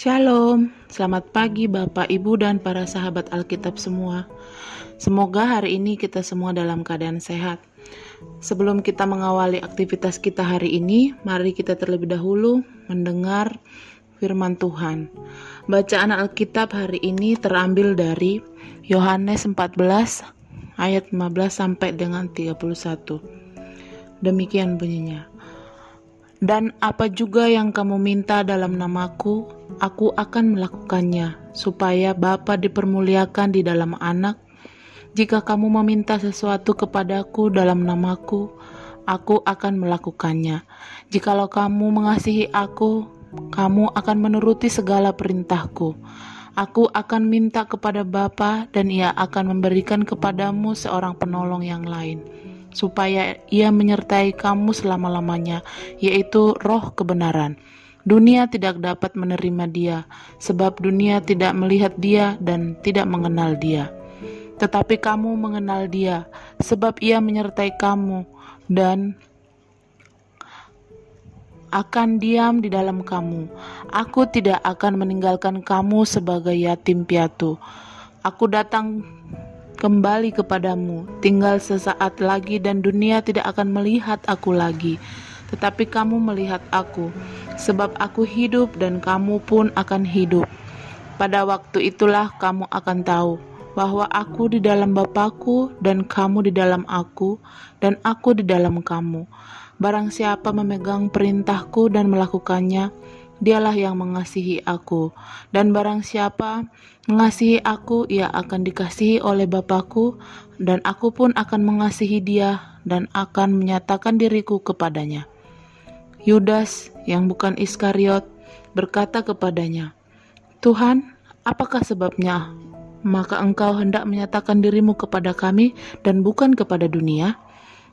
Shalom, selamat pagi Bapak, Ibu, dan para sahabat Alkitab semua. Semoga hari ini kita semua dalam keadaan sehat. Sebelum kita mengawali aktivitas kita hari ini, mari kita terlebih dahulu mendengar firman Tuhan. Bacaan Alkitab hari ini terambil dari Yohanes 14 ayat 15 sampai dengan 31. Demikian bunyinya. Dan apa juga yang kamu minta dalam namaku, aku akan melakukannya, supaya Bapa dipermuliakan di dalam anak. Jika kamu meminta sesuatu kepadaku dalam namaku, aku akan melakukannya. Jikalau kamu mengasihi aku, kamu akan menuruti segala perintahku. Aku akan minta kepada Bapa dan ia akan memberikan kepadamu seorang penolong yang lain supaya ia menyertai kamu selama-lamanya, yaitu roh kebenaran. Dunia tidak dapat menerima dia, sebab dunia tidak melihat dia dan tidak mengenal dia. Tetapi kamu mengenal dia, sebab ia menyertai kamu dan akan diam di dalam kamu. Aku tidak akan meninggalkan kamu sebagai yatim piatu. Aku datang kembali kepadamu, tinggal sesaat lagi dan dunia tidak akan melihat aku lagi. Tetapi kamu melihat aku, sebab aku hidup dan kamu pun akan hidup. Pada waktu itulah kamu akan tahu bahwa aku di dalam Bapakku dan kamu di dalam aku dan aku di dalam kamu. Barang siapa memegang perintahku dan melakukannya, dialah yang mengasihi aku. Dan barang siapa mengasihi aku, ia akan dikasihi oleh Bapakku, dan aku pun akan mengasihi dia dan akan menyatakan diriku kepadanya. Yudas, yang bukan Iskariot, berkata kepadanya, Tuhan, apakah sebabnya? Maka engkau hendak menyatakan dirimu kepada kami dan bukan kepada dunia?'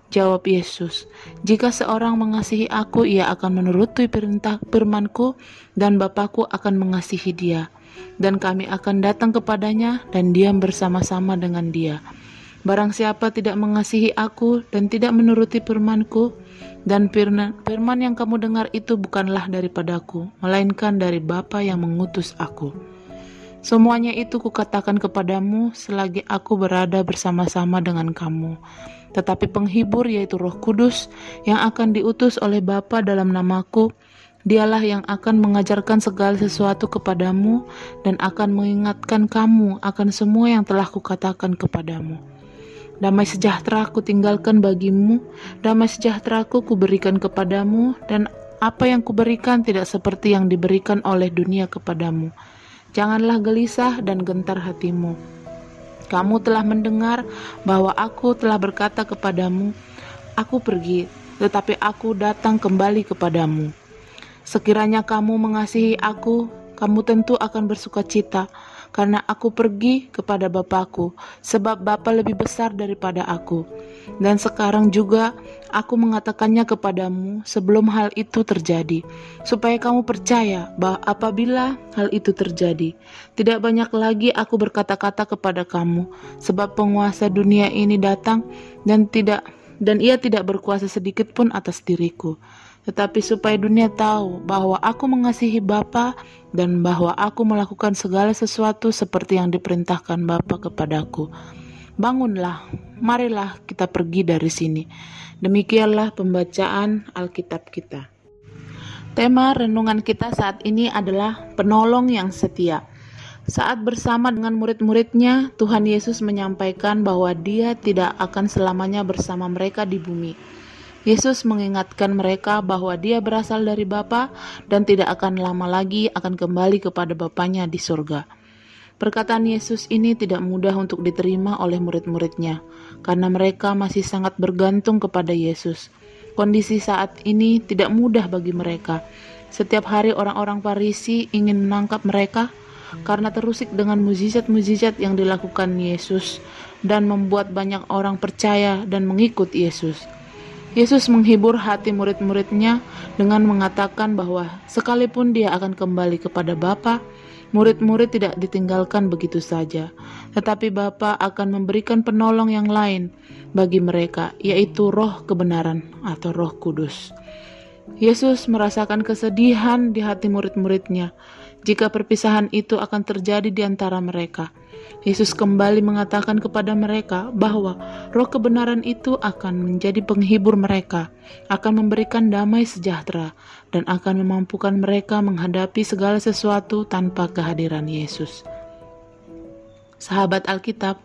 Jawab Yesus, "Jika seorang mengasihi aku, ia akan menuruti perintah firmanku dan Bapakku akan mengasihi dia, dan kami akan datang kepadanya dan diam bersama-sama dengan dia. Barang siapa tidak mengasihi aku dan tidak menuruti firmanku, dan firman yang kamu dengar itu bukanlah daripadaku, melainkan dari Bapa yang mengutus aku." Semuanya itu kukatakan kepadamu selagi aku berada bersama-sama dengan kamu tetapi penghibur yaitu Roh Kudus yang akan diutus oleh Bapa dalam namaku, dialah yang akan mengajarkan segala sesuatu kepadamu dan akan mengingatkan kamu akan semua yang telah kukatakan kepadamu. Damai sejahtera ku tinggalkan bagimu, damai sejahtera ku kuberikan kepadamu, dan apa yang kuberikan tidak seperti yang diberikan oleh dunia kepadamu. Janganlah gelisah dan gentar hatimu kamu telah mendengar bahwa aku telah berkata kepadamu, "Aku pergi, tetapi aku datang kembali kepadamu." Sekiranya kamu mengasihi aku, kamu tentu akan bersuka cita karena aku pergi kepada Bapakku, sebab Bapa lebih besar daripada aku. Dan sekarang juga aku mengatakannya kepadamu sebelum hal itu terjadi, supaya kamu percaya bahwa apabila hal itu terjadi, tidak banyak lagi aku berkata-kata kepada kamu, sebab penguasa dunia ini datang dan tidak dan ia tidak berkuasa sedikit pun atas diriku tetapi supaya dunia tahu bahwa aku mengasihi Bapa dan bahwa aku melakukan segala sesuatu seperti yang diperintahkan Bapa kepadaku. Bangunlah, marilah kita pergi dari sini. Demikianlah pembacaan Alkitab kita. Tema renungan kita saat ini adalah penolong yang setia. Saat bersama dengan murid-muridnya, Tuhan Yesus menyampaikan bahwa Dia tidak akan selamanya bersama mereka di bumi Yesus mengingatkan mereka bahwa dia berasal dari Bapa dan tidak akan lama lagi akan kembali kepada Bapaknya di surga. Perkataan Yesus ini tidak mudah untuk diterima oleh murid-muridnya, karena mereka masih sangat bergantung kepada Yesus. Kondisi saat ini tidak mudah bagi mereka. Setiap hari orang-orang Farisi ingin menangkap mereka karena terusik dengan mujizat-mujizat yang dilakukan Yesus dan membuat banyak orang percaya dan mengikut Yesus. Yesus menghibur hati murid-muridnya dengan mengatakan bahwa sekalipun dia akan kembali kepada Bapa, Murid-murid tidak ditinggalkan begitu saja, tetapi Bapa akan memberikan penolong yang lain bagi mereka, yaitu Roh kebenaran atau Roh Kudus. Yesus merasakan kesedihan di hati murid-muridnya jika perpisahan itu akan terjadi di antara mereka. Yesus kembali mengatakan kepada mereka bahwa roh kebenaran itu akan menjadi penghibur mereka, akan memberikan damai sejahtera, dan akan memampukan mereka menghadapi segala sesuatu tanpa kehadiran Yesus. Sahabat Alkitab,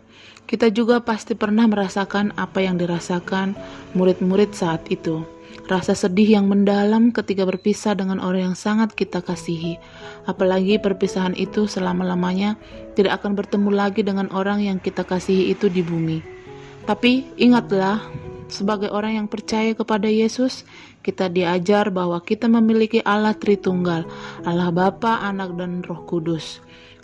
kita juga pasti pernah merasakan apa yang dirasakan murid-murid saat itu rasa sedih yang mendalam ketika berpisah dengan orang yang sangat kita kasihi. Apalagi perpisahan itu selama-lamanya tidak akan bertemu lagi dengan orang yang kita kasihi itu di bumi. Tapi ingatlah, sebagai orang yang percaya kepada Yesus, kita diajar bahwa kita memiliki Allah Tritunggal, Allah Bapa, Anak, dan Roh Kudus.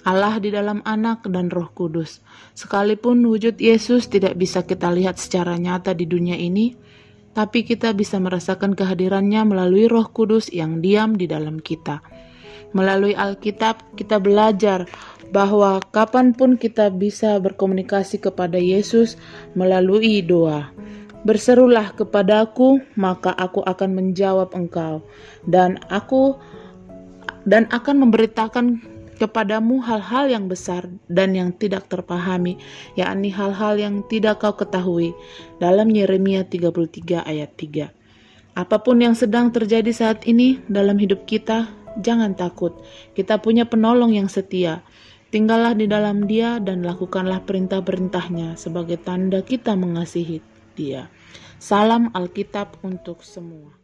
Allah di dalam anak dan roh kudus. Sekalipun wujud Yesus tidak bisa kita lihat secara nyata di dunia ini, tapi kita bisa merasakan kehadirannya melalui Roh Kudus yang diam di dalam kita. Melalui Alkitab, kita belajar bahwa kapan pun kita bisa berkomunikasi kepada Yesus melalui doa. Berserulah kepadaku, maka aku akan menjawab engkau, dan aku dan akan memberitakan kepadamu hal-hal yang besar dan yang tidak terpahami, yakni hal-hal yang tidak kau ketahui. Dalam Yeremia 33 ayat 3. Apa pun yang sedang terjadi saat ini dalam hidup kita, jangan takut. Kita punya penolong yang setia. Tinggallah di dalam dia dan lakukanlah perintah-perintahnya sebagai tanda kita mengasihi dia. Salam Alkitab untuk semua.